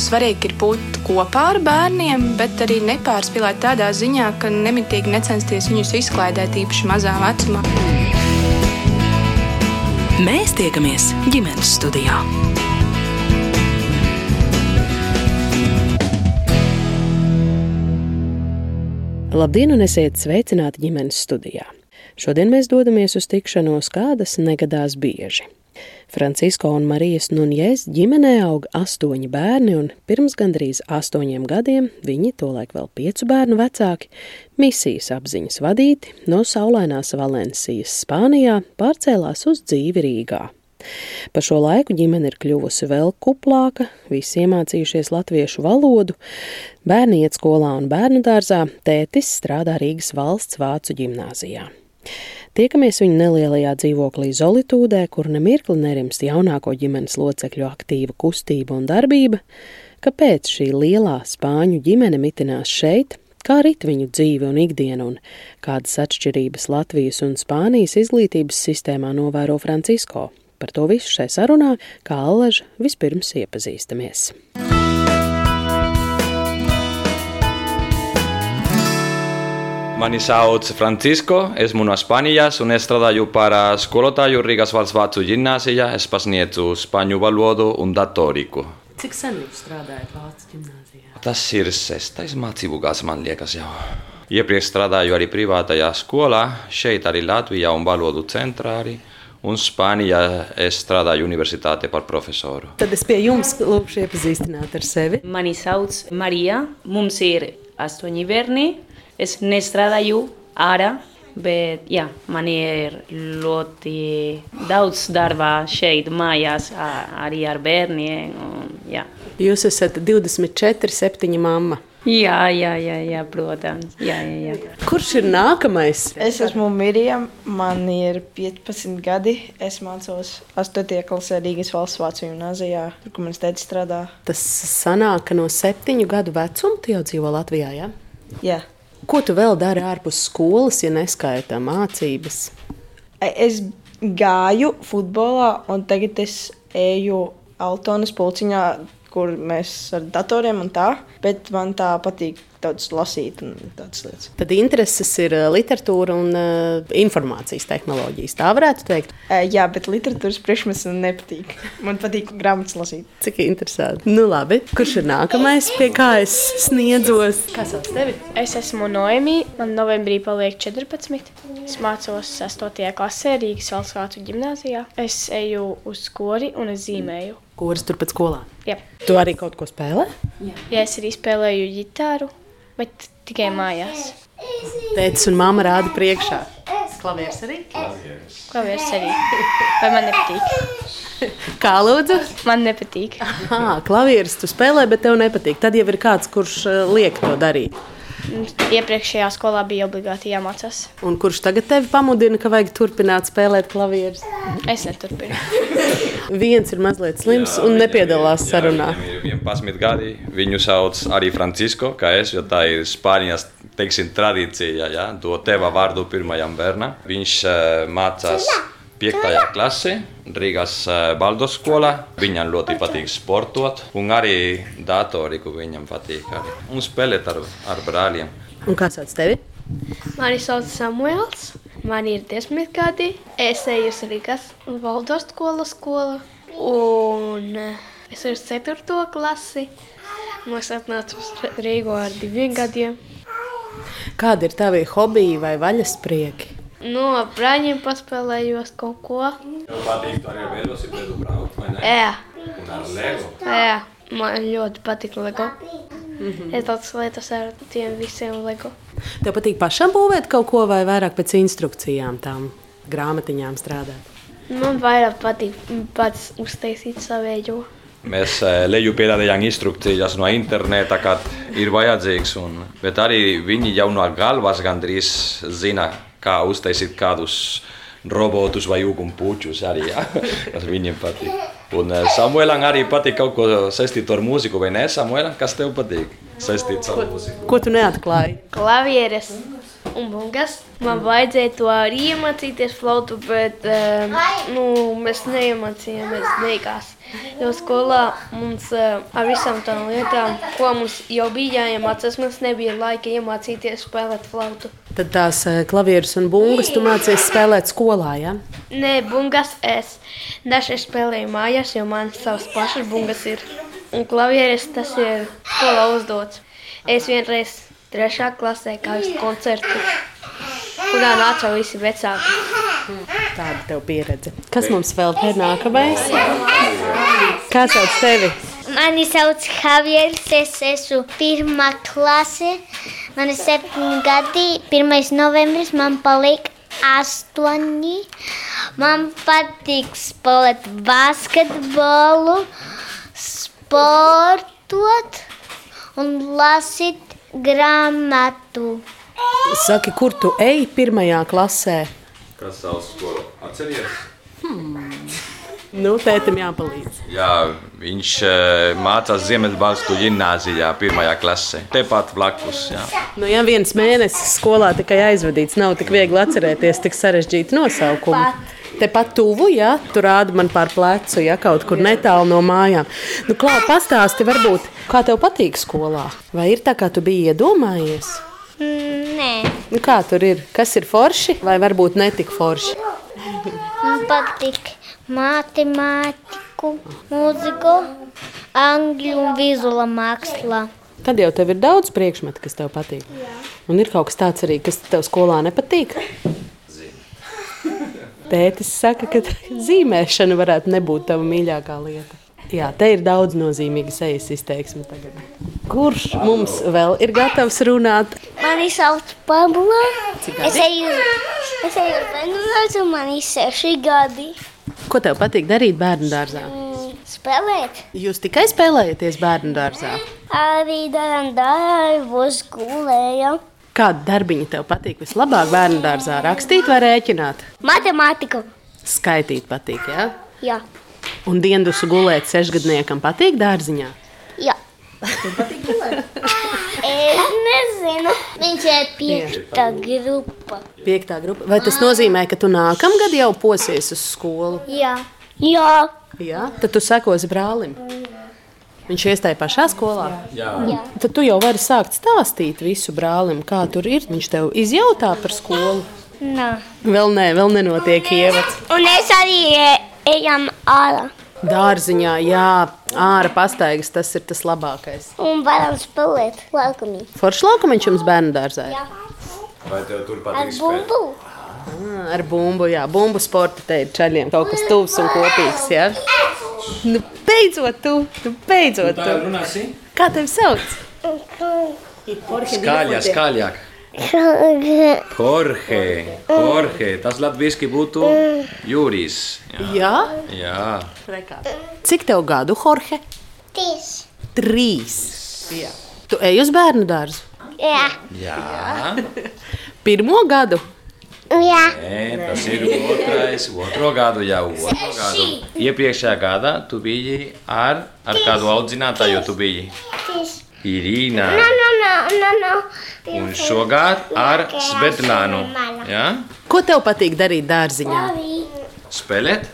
svarīgi ir būt kopā ar bērniem, bet arī nepārspīlēt tādā ziņā, ka nemitīgi necensties viņus izklaidēt īpaši mazā vecumā. Mēs tiekamies ģimenes studijā. Labdien, un esiet sveicināti ģimenes studijā. Šodien mēs dodamies uz tikšanos, kādas negadās bieži. Francisko un Marijas Nunjēs ģimenē aug astoņi bērni, un pirms gandrīz astoņiem gadiem viņi, tolaik vēl piecu bērnu vecāki, misijas apziņas vadīti no saulainās Valencijas Spānijā pārcēlās uz dzīvi Rīgā. Pa šo laiku ģimene ir kļuvusi vēl kuplāka, visi iemācījušies latviešu valodu, bērni iet skolā un bērnu dārzā, tētis strādā Rīgas valsts vācu ģimnāzijā. Tiekamies viņa nelielajā dzīvoklī Zolitūdē, kur nemirkli nerimst jaunāko ģimenes locekļu aktīva kustība un darbība, kāpēc šī lielā spāņu ģimene mitinās šeit, kā rit viņu dzīve un ikdiena un kādas atšķirības Latvijas un Spānijas izglītības sistēmā novēro Francisko. Par to visu šai sarunā, kā allaž, vispirms iepazīstamies. Mani sauc Francisco, esmu no Spānijas un es strādāju par skolotāju Rīgas valsts vācu ģimnāzijā. Es pasniedzu spāņu valodu un datoriku. Cik sen jūs strādājat Vācijas ģimnāzijā? Tas ir sestais mācību gads, man liekas, jau. Iepriekš strādāju arī privātajā skolā, šeit arī Latvijā un valodu centrā arī. Un Spānijā es strādāju universitātē par profesoru. Tad es pie jums lūkšu iepazīstināt ar sevi. Mani sauc Marija, mums ir astoņi bērni. Es nestrādāju ārā, bet jā, man ir ļoti daudz darba šeit mājās, arī ar bērniem. Un, jā. Jūs esat 24, 7 mamma. Jā, jā, jā, jā protams. Jā, jā, jā. Kurš ir nākamais? Es esmu Mirija, man ir 15 gadi. Es mācos 8. klasē Rīgas valsts vācu gimnāzijā, tur, kur mans tēvs strādā. Tas sanāk, ka no 7 gadu vecuma tu jau dzīvo Latvijā. Ja? Jā. Ko tu vēl dari ārpus skolas, ja neskaita mācības? Es gāju futbolā, un tagad es eju Altonas pulciņā, kur mēs ar datoriem un tā, bet man tā patīk daudz lasīt un tādas lietas. Tad intereses ir literatūra un uh, informācijas tehnoloģijas. Tā varētu teikt. Uh, jā, bet literatūras priekšmets man nepatīk. Man patīk grāmatas lasīt. Cik interesanti. Nu, labi. Kurš ir nākamais, pie kā es sniedzos? Kā sauc tevi? Es esmu Noemī. Man novembrī paliek 14. Es mācos 8. klasē Rīgas valsts vācu ģimnāzijā. Es eju uz skoli un es zīmēju. Kuras turpat skolā? Jā. Tu arī kaut ko spēlē? Jā, Jā es arī spēlēju ģitāru bet tikai mājās. Tētis un mamma rāda priekšā. Klavieris arī? Klavieris. Klavieris arī. Vai man nepatīk? Kā lūdzu? Man nepatīk. Aha, klavieris tu spēlē, bet tev nepatīk. Tad jau ir kāds, kurš eh, liek to darīt. Iepriekšējā skolā bija obligāti jāmācās. Un kurš tagad tevi pamudina, ka vajag turpināt spēlēt klavierus? Es neturpinu. Viens ir mazliet slims jā, un nepiedalās jā, sarunā. Viņam ir 11 gadi. Viņu sauc arī Francisko, kā es, jo tā ir Spānijas teiksim, tradīcija. Ja? To teva vārdu pirmajam bērnam. Viņš uh, mācās. 5. klasē, Rīgas Baldos skolā. Viņam ļoti patīk sportot, un arī datoriku viņam patīk. Arī. Un spēlēt ar, ar brāļiem. Un kā sauc tevi? Mani sauc Samuēls. Man ir desmit gadi. Es eju uz Rīgas Baldos skolas skolu. Un es esmu 4. klasi. Es atnācu uz Rīgu ar diviem gadiem. Kādi ir tavi hobiji vai vaļasprieki? Nu, ar brāļiem paspēlējos kaut ko. Tev patīk arī ar velosipēdu braukt, vai ne? Jā. Un ar Lego? Jā, man ļoti patīk Lego. Mm -hmm. Es daudz lietas ar tiem visiem Lego. Tev patīk pašam būvēt kaut ko vai vairāk pēc instrukcijām tām grāmatiņām strādāt? Man vairāk patīk pats uztaisīt savējo. Mēs leju pielādējām instrukcijas no interneta, kad ir vajadzīgs. Un, bet arī viņi jau no galvas gandrīz zina, kā uztaisīt kādus robotus vai ugunpuķus. Arī, ja? Tas viņiem patīk. Un Samuēlam arī patīk kaut ko saistīt ar mūziku, vai ne? Samuēlam, kas tev patīk? Saistīt ar mūziku. Ko tu neatklāji? Klavieres un bungas. Man vajadzēja to arī iemācīties flautu, bet um, nu, mēs neiemācījāmies beigās. Jo skolā mums uh, ar visām tām lietām, ko mums jau bija jāiemācās, mums nebija laika iemācīties spēlēt flautu. Tad tās eh, klavieres un bungas tu mācies spēlēt skolā, ja? Nē, bungas es dažreiz spēlēju mājās, jo man savas pašas bungas ir. Un klavieres tas ir skolā uzdots. Es vienreiz trešā klasē kāju koncertu, kurā nāca visi vecāki. Tāda tev pieredze. Kas mums vēl te ir nākamais? Kā sauc tevi? Mani sauc Javieris, es esmu pirmā klase. Man ir septiņi gadi. 1. novembris man paliek astoņi. Man patīk spēlēt basketbolu, sportot un lasīt grāmatu. Saki, kur tu ej pirmajā klasē? Kas savs skolu atceries? Nu, tētim jāpalīdz. Jā, viņš eh, mācās Ziemeļvalstu gimnāzijā, pirmajā klasē. Tepat blakus. Jā. Nu, ja viens mēnesis skolā tikai aizvadīts, nav tik viegli atcerēties tik sarežģītu nosaukumu. Tepat tuvu, ja tu rādi man pār plecu, ja kaut kur netālu no mājām. Nu, Klā, pastāsti, varbūt, kā tev patīk skolā? Vai ir tā, kā tu biji iedomājies? Nē, Nu, kā tur ir? Kas ir forši vai varbūt netik forši? man patīk matemātiku, mūziku, angļu un vizuāla māksla. Tad jau tev ir daudz priekšmetu, kas tev patīk. Un ir kaut kas tāds arī, kas tev skolā nepatīk. Tētis saka, ka zīmēšana varētu nebūt tava mīļākā lieta. Jā, te ir daudz nozīmīga sejas izteiksme tagad. Kurš mums vēl ir gatavs runāt? Mani sauc Pablo. Es eju, uz bērnu un man ir seši gadi. Ko tev patīk darīt bērnu dārzā? Mm, Spēlēt. Jūs tikai spēlējaties bērnu dārzā. Arī darām darbus, gulējam. Kāda darbiņa tev patīk vislabāk bērnu dārzā? Rakstīt vai rēķināt? Matemātiku. Skaitīt patīk, jā? Jā, Un diendusu gulēt sešgadniekam patīk dārziņā. jā. Es nezinu. Viņš ir piekta grupa. Piektā grupa. Vai tas nozīmē, ka tu nākamgad jau posies uz skolu? Jā. Jā. Jā, tad tu sekosi brālim. Viņš iestāja pašā skolā. Jā. Jā. Tad tu jau vari sākt stāstīt visu brālim, kā tur ir. Viņš tev izjautā par skolu. Nā. Vēl nē, vēl nenotiek ievads. Un es arī e- ejam ārā. Dārziņā, jā, ārā pastaigas, tas ir tas labākais. Un varam spēlēt laukumī. Forši laukumiņš jums bērnu dārzā. ir? Vai tev tur Ar patīk spēlēt? bumbu. Ā, Ar bumbu, jā, bumbu sporta te ir čaļiem kaut kas tuvs un kopīgs. Jā. Nu, beidzot, tu, nu, beidzot, tu. runāsi? Kā tevi sauc? Skaļāk, skaļāk. Jorge, Jorge, tas latviešu būtu Jurijs. Jā. Jā. Jā. Cik tev gadu, Jorge? Tīs. Trīs. Jā. Tu ej uz bērnu dārzu. Jā. Jā. Pirmo gadu. Jā. Nē, tas ir otrais, otro gadu jau. Otro gadu. Iepriekšējā gadā tu biji ar, ar kādu audzinātāju, tu biji Tīs. Irīna. No, no, no, no, no. Un šogad ar Svetlānu. Ja? Ko tev patīk darīt dārziņā? Spēlēt?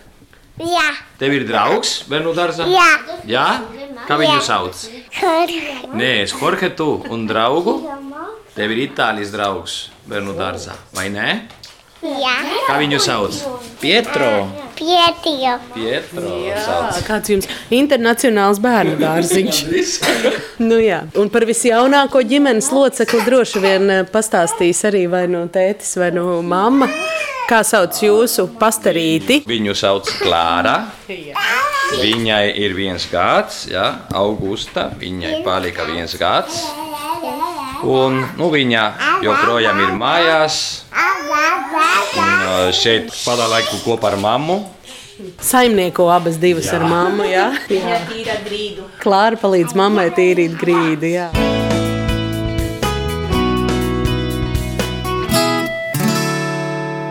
Jā. Tev ir draugs bērnu dārzā? Jā. Jā? Kā viņu sauc? Jorge. Nē, es Jorge tu un draugu. Tev ir itālijas draugs bērnu dārzā, vai ne? Jā. Kā viņu sauc? Pietro. Pietijo. Pietro Jā, kāds jums internacionāls bērnu dārziņš? nu, jā. Un par visjaunāko ģimenes locekli droši vien eh, pastāstīs arī vai no tētis vai no mamma. Kā sauc jūsu pastarīti? Viņu sauc Klāra. Viņai ir viens gads, ja, augusta. Viņai palika viens gads. Un, nu, viņa joprojām ir mājās. Un, uh, šeit pavadīja laiku kopā ar mammu. Saimnieko abas divas jā. ar mammu. Jā, jā. tīra grīdu. Klāra palīdz mammai tīrīt grīdu. Jā.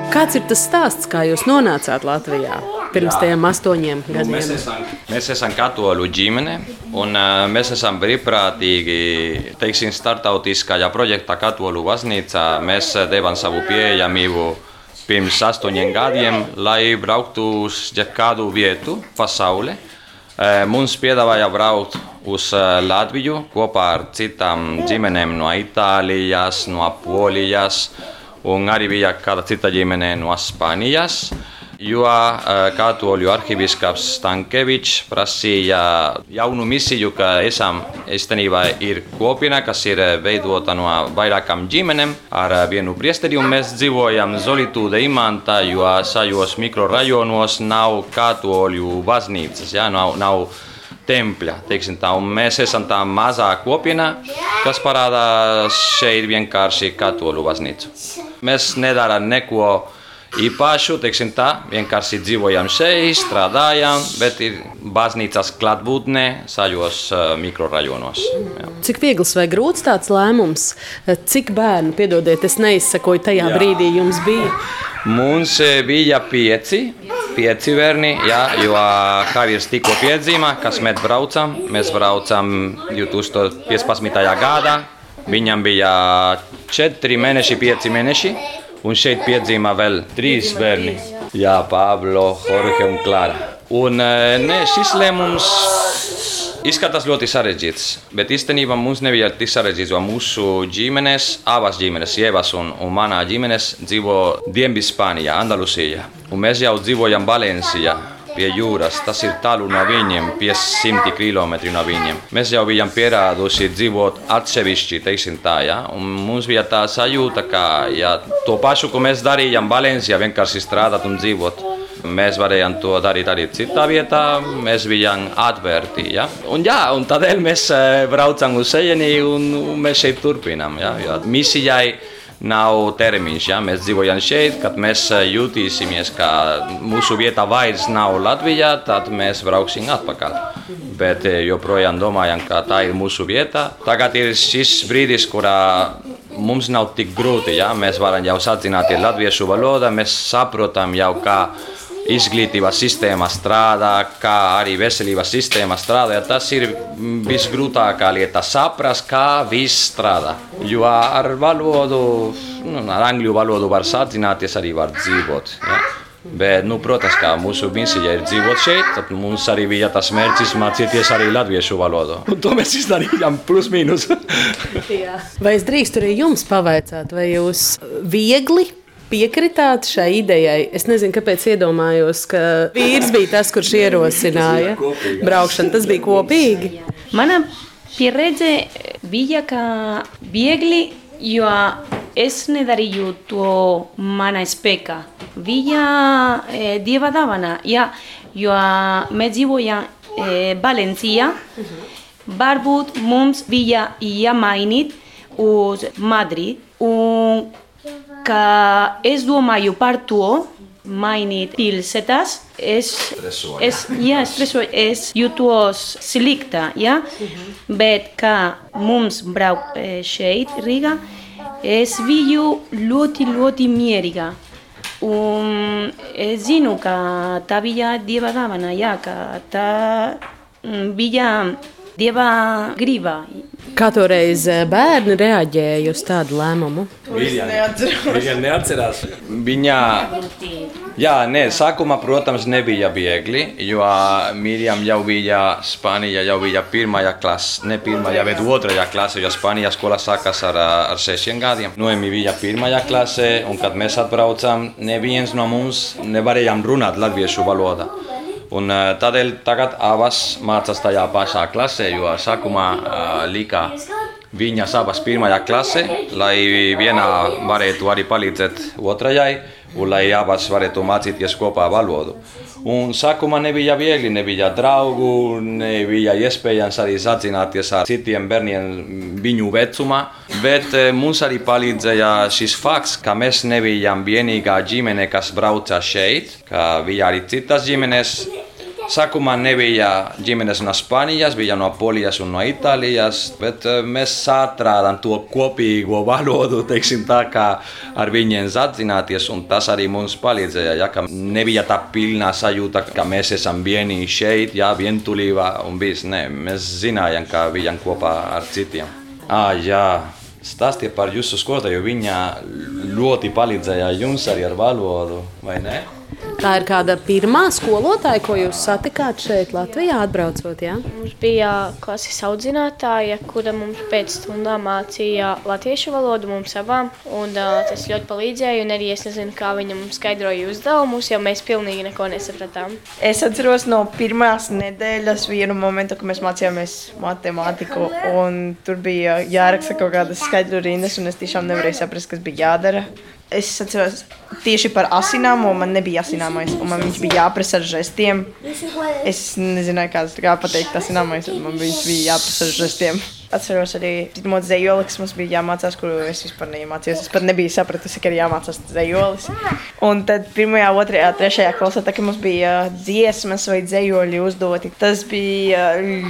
Kāds ir tas stāsts, kā jūs nonācāt Latvijā pirms Jā. tiem astoņiem Nu, gadiem? mēs, esam, mēs esam katoļu ģimene, un uh, mēs esam brīvprātīgi, teiksim, startautiskajā projektā Katoļu baznīcā. Mēs uh, devām savu pieejamību pirms astoņiem gadiem, lai brauktu uz kādu vietu pasaulē, Eh, Mums piedāvāja braukt uz Latviju kopā ar citām ģimenēm no Itālijas, no Polijas, un arī bija kāda cita ģimene no Spānijas. Jo eh, katoļu arhibīskaps Stankevičs prasīja jaunu misiju, ka esam īstenībā ir kopiena, kas ir eh, veidota no vairākām ģimenēm ar eh, vienu priesteri, mēs dzīvojam Zolitūde imantā, jo šajos mikrorajonos nav katoļu baznīcas, ja, nav, nav tempļa. Tā, mēs esam tā mazā kopiena, kas parāda šeit vienkārši katoļu baznīcu. Mēs nedarām neko īpašu, teiksim tā, vienkārši dzīvojam šeit, strādājam, bet ir baznīcas klātbūtne šajos uh, mikrorajonos. Jā. Cik viegls vai grūts tāds lēmums? Cik bērnu, piedodiet, es neizsakoju tajā Jā. brīdī, jums bija? Mums eh, bija pieci, pieci bērni, jā, jo Haviers tikko piedzima, kas mēs braucam. Mēs braucam 2015. gadā. Viņam bija 4 mēneši, 5 mēneši, un šeit piedzima vēl 3 bērni. Jā, Pablo, Jorge un Klara. Un eh, ne, šis lēmums izskatās ļoti sarežģīts, bet īstenībā mums nebija tik sarežģīts, jo mūsu ģimenes, abas ģimenes, Ievas un, un manā ģimenes, dzīvo Dienvidspānijā, Andalusijā. Un mēs jau dzīvojam Valencijā. Pie jūras, tas ir tālu no viņiem, 500 km no viņiem. Mēs jau bijām pieraduši dzīvot atsevišķi, teiksim tā, ja? un mums bija tā sajūta, ka ja, to pašu, ko mēs darījām Valencijā, vienkārši strādāt un dzīvot. Mēs varējām to darīt arī citā vietā, mēs bijām atvērti. Ja? Un, jā, un tādēļ mēs eh, braucam uz Sejeni un, mēs šeit turpinām. Ja? Misijai nav termiņš. Ja? Mēs dzīvojam šeit, kad mēs eh, jutīsimies, ka mūsu vieta vairs nav Latvijā, tad mēs brauksim atpakaļ. Bet eh, joprojām domājam, ka tā ir mūsu vieta. Tagad ir šis brīdis, kurā mums nav tik grūti. Ja? Mēs varam jau sazināt latviešu valodu, mēs saprotam jau, kā izglītības sistēma strādā, kā arī veselības sistēma strādā. Tas ir visgrūtākā lieta - saprast, kā viss strādā. Jo ar valodu, nu, ar angļu valodu var sazināties, arī var dzīvot. Ja? Bet, nu, protams, kā mūsu misija ir dzīvot šeit, tad mums arī bija tas mērķis mācīties arī latviešu valodu. Un to mēs izdarījām plus mīnus. Vai es drīkstu arī jums pavaicāt, vai jūs viegli piekritāt šai idejai? Es nezinu, kāpēc iedomājos, ka vīrs bija tas, kurš ierosināja braukšanu. Tas bija kopīgi. Mana pieredze bija kā viegli, jo es nedarīju to mana spēka. Bija e, dieva dāvana, ja, jo mēs dzīvojam e, Valencijā. Varbūt mums bija jāmainīt uz Madrid. Un ka es domāju par to, mainīt pilsētas, es, es, jā, stresoju, es jūtos slikta, ja? bet kā mums brauk eh, šeit, Rīgā, es biju ļoti, ļoti mierīga. Un es zinu, ka tā bija dieva dāvana, jā, ka tā mm, bija dieva griba. Kā toreiz eh, bērni reaģēja uz tādu lēmumu? Viņa neatcerās. Viņa, jā, nē, sākumā, protams, nebija viegli, jo Mirjam jau bija Spānijā, jau bija pirmajā klasē, ne pirmajā, bet otrajā klasē, jo Spānijā skola sākas ar, ar sešiem gadiem. Noemi bija pirmajā klasē, un kad mēs atbraucām, neviens no mums nevarējām runāt latviešu valodā. Un, tādēļ tagad abas mācās tajā pašā klasē, jo sākumā lika viņas abas pirmajā klasē, lai viena varētu arī palīdzēt otrajai, un lai abas varētu mācīties kopā valodu. Un sākumā nebija viegli, nebija draugu, nebija iespējams arī sazināties ar citiem bērniem viņu vecumā. Bet eh, mums arī palīdzēja šis fakts, ka mēs nebijām vienīgā ģimene, kas brauca šeit, ka bija arī citas ģimenes. Sākumā nebija ģimenes no Spānijas, bija no Polijas un no Itālijas, bet eh, mēs atradām to kopīgo valodu, teiksim tā, kā ar viņiem sazināties, un tas arī mums palīdzēja, ja, nebija tā pilnā sajūta, ka mēs esam vieni šeit, ja, vientulībā un viss, ne, mēs zinājām, ka bijām kopā ar citiem. Ah, jā, stāstiet par jūsu skolotāju, viņa ļoti palīdzēja jums arī ar valodu, vai ne? Tā ir kāda pirmā skolotāja, ko jūs satikāt šeit, Latvijā, atbraucot. Ja? Mums bija klases audzinātāja, kura mums pēc stundām mācīja latviešu valodu mums abām. Un, uh, tas ļoti palīdzēja. Arī es nezinu, kā viņa mums skaidroja uzdevumus, jo mēs pilnīgi neko nesapratām. Es atceros no pirmās nedēļas vienu momentu, kad mēs mācījāmies matemātiku. Tur bija jāraksta kaut kādas skaidru rindas, un es tiešām nevarēju saprast, kas bija jādara. Es atceros tieši par asinām, un man nebija asināmais. Man viņš bija jāprasa ar žestiem. Es nezināju, kā pateikt asināmais, un man viņš bija jāprasa ar žestiem. Atceros arī pirmo dzējoli, kas mums bija jāmācās, kuru es vispār neiemācījos. Es pat nebiju sapratusi, ka ir jāmācās dzējolis. Un tad pirmajā, otrajā, trešajā klasē, tā, kad mums bija dziesmas vai dzējoļi uzdoti, tas bija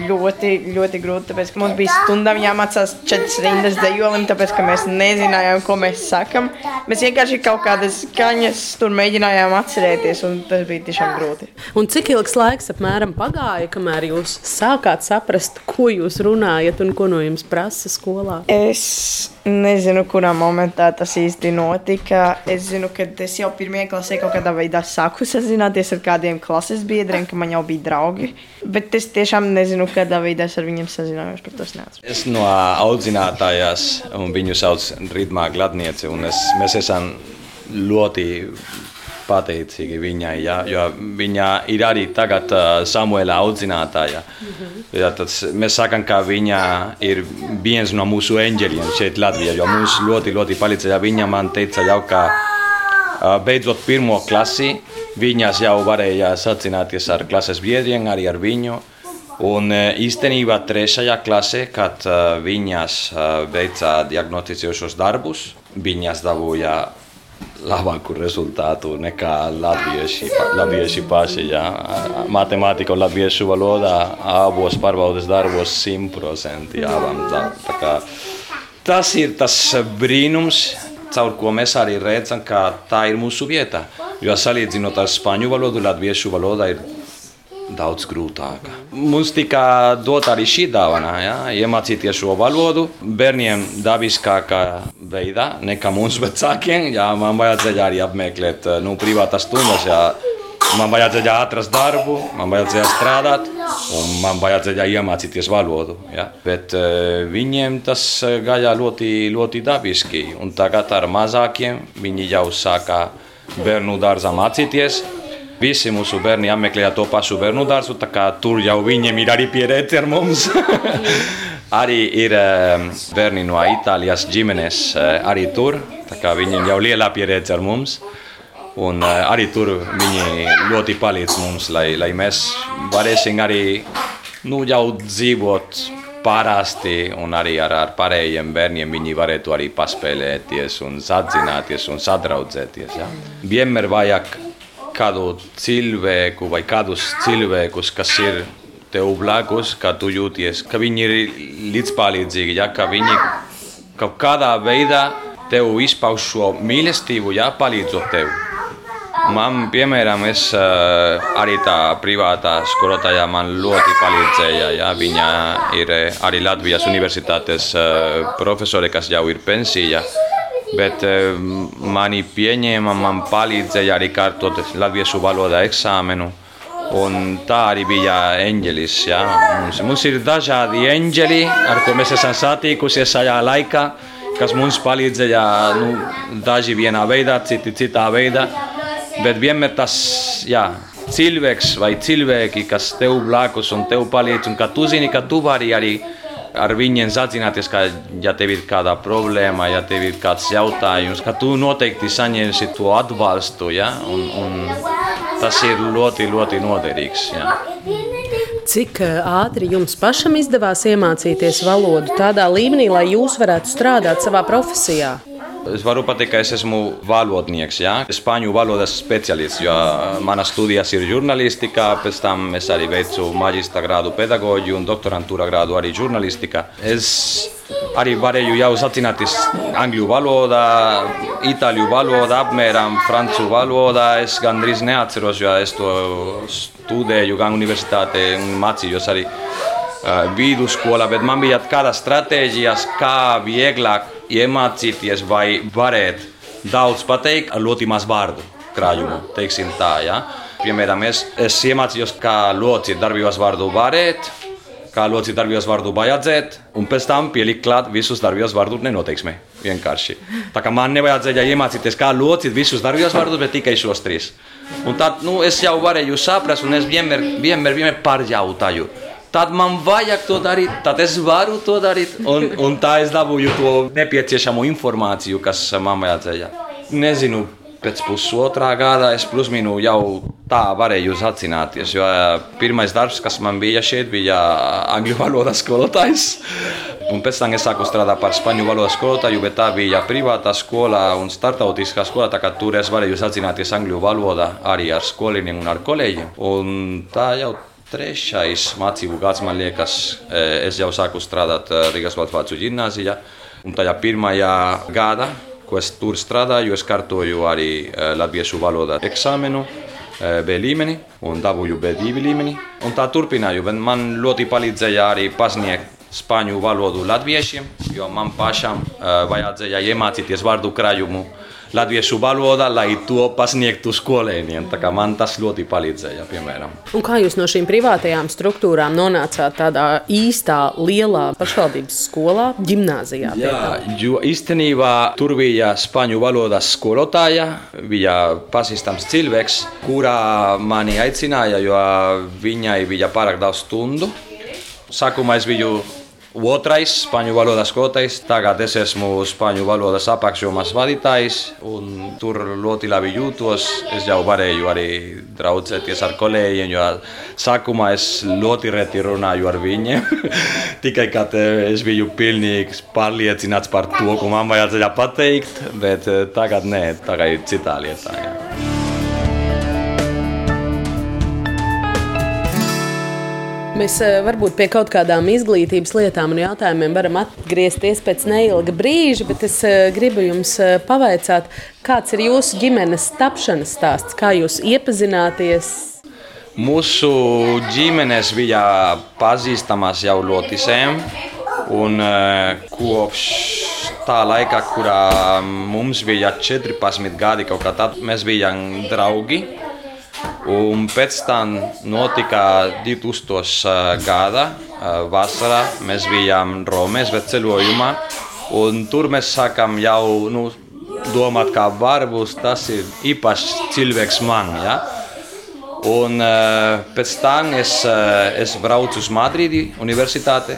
ļoti, ļoti grūti. Tāpēc, mums bija stundām jāmācās četras rindas dzējolim, tāpēc, ka mēs nezinājām, ko mēs sakam. Mēs vienkārši kaut kādas skaņas tur mēģinājām atcerēties, un tas bija tiešām grūti. Un cik ilgs laiks apmēram pagāja, kamēr jūs sākāt saprast, ko jūs runājat un ko no jums prasa skolā? Es nezinu, kurā momentā tas īsti notika. Es zinu, ka es jau pirmajā klasē kaut kādā veidā sāku sazināties ar kādiem klases biedriem, ka man jau bija draugi. Bet es tiešām nezinu, kādā veidā es ar viņiem sazinājos. Par to es no audzinātājas, un viņu sauc Rītmā Gladnieci, un es, mēs esam ļoti pateicīgi viņai, ja, jo viņa ir arī tagad uh, Samuela audzinātāja. Mm -hmm. ja, tad mēs sakām, ka viņa ir viens no mūsu eņģeļiem šeit Latvijā, jo mums ļoti, ļoti palīdzēja. Viņa man teica jau, ka uh, beidzot pirmo klasi, viņas jau varēja sacināties ar klases biedriem, arī ar viņu. Un īstenībā trešajā klasē, kad uh, viņas veica diagnosticējošos darbus, viņas dabūja labāku rezultātu nekā latvieši, latvieši paši. Jā. Matemātika un latviešu valodā abos pārbaudas darbos simtprocentīgi abām. Tā, tā kā, tas ir tas brīnums, caur ko mēs arī redzam, ka tā ir mūsu vieta. Jo salīdzinot ar spāņu valodu, latviešu valoda ir daudz grūtāka. Mums tika dota arī šī dāvana, ja? iemācīties šo valodu bērniem dabiskākā veidā nekā mums vecākiem. Jā, man vajadzēja arī apmeklēt nu, privātas stundas. Jā. Man vajadzēja atrast darbu, man vajadzēja strādāt, un man vajadzēja iemācīties valodu. Ja? Bet uh, viņiem tas gāja ļoti, ļoti dabiski. Un tagad ar mazākiem viņi jau sāka bērnu dārzā mācīties. Visi mūsu bērni apmeklēja to pašu bērnu dārzu, tā kā tur jau viņiem ir arī pieredze ar mums. arī ir bērni no Itālijas ģimenes, arī tur, tā kā viņiem jau liela pieredze ar mums. Un arī tur viņi ļoti palīdz mums, lai, lai mēs varēsim arī nu, jau dzīvot parasti un arī ar, ar pārējiem bērniem viņi varētu arī paspēlēties un sadzināties un sadraudzēties. Ja? Vienmēr vajag kādu cilvēku vai kādus cilvēkus, kas ir tev blakus, ka tu jūties, ka viņi ir līdzpalīdzīgi, ja, ka viņi kaut kādā veidā tev izpauž šo mīlestību, ja, palīdzot tev. Man, piemēram, es arī tā privātā skolotāja man ļoti palīdzēja. Ja, viņa ir arī Latvijas universitātes profesore, kas jau ir pensija. Bet eh, mani pieņēma, man palīdzēja arī kārtot latviešu valodā eksāmenu. Un tā arī bija eņģelis. Ja. Mums, mums ir dažādi eņģeļi, ar ko mēs esam satikušies šajā laikā, kas mums palīdzēja nu, daži vienā veidā, citi citā veidā. Bet vienmēr tas jā, cilvēks vai cilvēki, kas tev blakus un tev palīdz, un ka tu zini, ka tu vari arī ar viņiem sazināties, ka, ja tev ir kāda problēma, ja tev ir kāds jautājums, ka tu noteikti saņemsi to atbalstu. Ja? Un, un tas ir ļoti, ļoti noderīgs. Ja? Cik ātri jums pašam izdevās iemācīties valodu tādā līmenī, lai jūs varētu strādāt savā profesijā? Es varu pateikt, ka es esmu valodnieks, ja? spāņu valodas speciālists, jo manas studijas ir žurnālistika, pēc tam es arī veicu maģistra grādu pedagoģiju un doktorantūra grādu arī žurnālistika. Es arī varēju jau sacināties angļu valodā, itāļu valodā, apmēram franču valodā. Es gandrīz neatceros, jo es to studēju gan universitātē un mācījos arī uh, vidusskolā, bet man bija kādas stratēģijas, kā vieglāk iemācīties vai varēt daudz pateikt ar ļoti maz vārdu. krājumu, teiksim tā. Ja? Piemēram, es, es iemācījos, kā locīt darbībās vārdu varēt, kā locīt darbībās vārdu vajadzēt, un pēc tam pielikt klāt visus darbībās vārdu nenoteiksmē. Vienkārši. Tā kā man nevajadzēja iemācīties, kā locīt visus darbībās vārdus, bet tikai šos trīs. Un tad nu, es jau varēju saprast, un es vienmēr, vienmēr, vienmēr pārjautāju. Tad man vajag to darīt, tad es varu to darīt, un, un tā es dabūju to nepieciešamo informāciju, kas man vajadzēja. Nezinu, pēc pusotrā gada es plus mīnu jau tā varēju sacināties. Jo pirmais darbs, kas man bija šeit, bija angļu valodas skolotājs. Un pēc tam es sāku strādāt par spāņu valodas skolotāju, bet tā bija privātā skola un startautiskā skola. Tā kā tur es varēju sacināties angļu valodā arī ar skolīniem un ar kolēģiem. Un tā jau Trešais mācību gads, man liekas, es jau sāku strādāt Rīgas Latvijas gimnājā. Un tajā pirmajā gadā, ko es tur strādāju, es kārtoju arī latviešu valodas eksāmenu. B līmenī un dabūju B2 līmenī. Un tā turpināju, bet man ļoti palīdzēja arī pasniegt spāņu valodu latviešiem, jo man pašam uh, vajadzēja iemācīties vārdu krājumu latviešu valodā, lai to pasniegtu skolēniem. Tā kā man tas ļoti palīdzēja, piemēram. Un kā jūs no šīm privātajām struktūrām nonācāt tādā īstā, lielā pašvaldības skolā, gimnājā? Jā, jo īstenībā tur bija spāņu valodas skolotāja, bija pazīstams cilvēks, kurā mani aicināja, jo viņai bija pārāk daudz stundu. Sākumā es biju Otrais spāņu valodas skolotājs, tagad es esmu spāņu valodas apakšjomas vadītājs, un tur ļoti labi jūtos. Es jau varēju arī draudzēties ar kolēģiem, jo sākumā es ļoti reti runāju ar viņiem. Tikai kad es biju pilnīgi pārliecināts par to, ko man vajadzēja pateikt, bet tagad nē, tagad ir citā lietā. Jā. Mēs varbūt pie kaut kādām izglītības lietām un jautājumiem varam atgriezties pēc neilga brīža, bet es gribu jums pavaicāt, kāds ir jūsu ģimenes tapšanas stāsts, kā jūs iepazināties? Mūsu ģimenes bija pazīstamas jau ļoti sen, un kopš tā laika, kurā mums bija 14 gadi, kaut kā tad mēs bijām draugi. Un pēc tam notika 2000 gada vasarā. Mēs bijām Romēs ceļojumā, un tur mēs sākām jau nu, domāt, kā varbūt tas ir īpašs cilvēks man. Ja? Un pēc tam es, es braucu uz Madridi universitāti.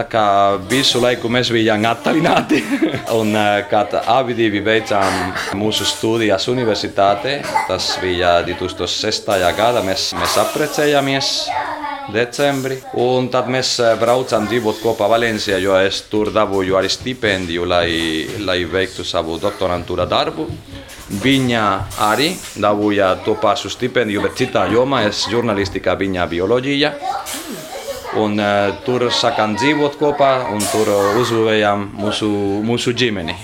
Tā kā visu laiku mēs bijām attālināti. un kad abi divi veicām mūsu studijas universitātē, tas bija 2006. gadā, mēs, mēs apprecējāmies decembrī. Un tad mēs braucām dzīvot kopā Valencijā, jo es tur dabūju arī stipendiju, lai, lai veiktu savu doktorantūra darbu. Viņa arī dabūja to pašu stipendiju, bet citā jomā, es žurnālistikā, viņa bioloģija. Un, uh, tur sākām dzīvot kopā, un tur uzbūvējām mūsu, mūsu ģimeni.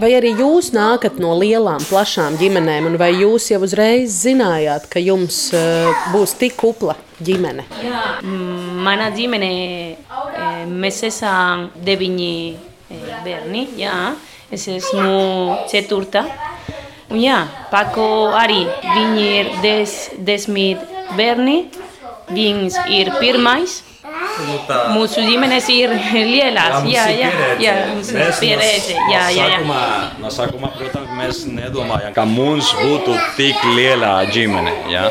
Vai arī jūs nākat no lielām, plašām ģimenēm, un vai jūs jau uzreiz zinājāt, ka jums uh, būs tik kupla ģimene? Jā, mana ģimene, mēs esam deviņi bērni. Jā. Es esmu ceturta. Un jā, Pako arī viņi ir des, desmit bērni. Viņš ir pirmais. Tā. Mūsu ģimenes ir lielas. Jā, jā, jā, mums ir pieredze. Jā, jā, jā. No sākumā, protams, mēs nedomājām, ka mums būtu tik liela ģimene. Ja?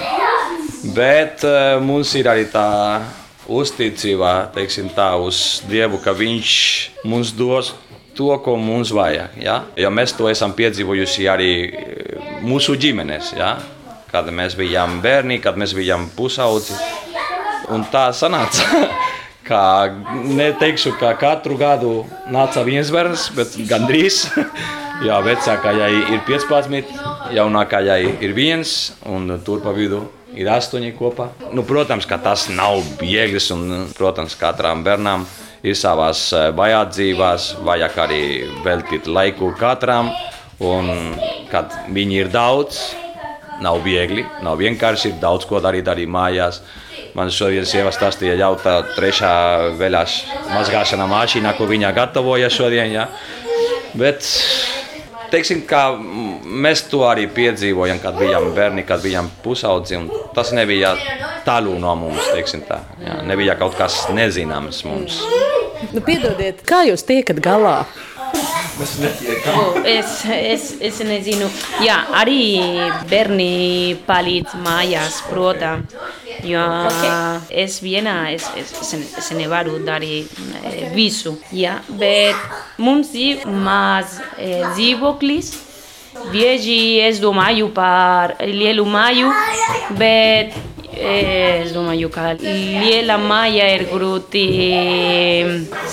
Bet uh, mums ir arī tā uzticība, teiksim tā, uz Dievu, ka Viņš mums dos to, ko mums vajag. Ja? Jo mēs to esam piedzīvojuši arī mūsu ģimenes. Ja? Kad mēs bijām bērni, kad mēs bijām pusaudži. Un tā sanāca, ka neteikšu, ka katru gadu nāca viens bērns, bet gandrīz. Jā, vecākajai ir 15, jaunākajai ir viens, un tur pa vidu ir astoņi kopā. Nu, protams, ka tas nav viegli, un, protams, katram bērnam ir savas vajadzības, vajag arī veltīt laiku katram, un kad viņi ir daudz, nav viegli, nav vienkārši, ir daudz ko darīt arī mājās. Man šodien sieva stāstīja jau tā trešā veļās mazgāšana mašīnā, ko viņa gatavoja šodien. Ja. Bet teiksim, mēs to arī piedzīvojam, kad bijām bērni, kad bijām pusaudži. Tas nebija tālu no mums, teiksim tā. Jā, nebija kaut kas nezināms mums. Nu, piedodiet, kā jūs tiekat galā? Es, es, es nezinu, jā, arī bērni palīdz mājās, protams. Jo es vienā es, es, es, es nevaru darīt eh, visu. Jā, bet mums ir maz eh, dzīvoklis. Bieži es domāju par lielu māju, bet eh, es domāju, ka liela māja ir grūti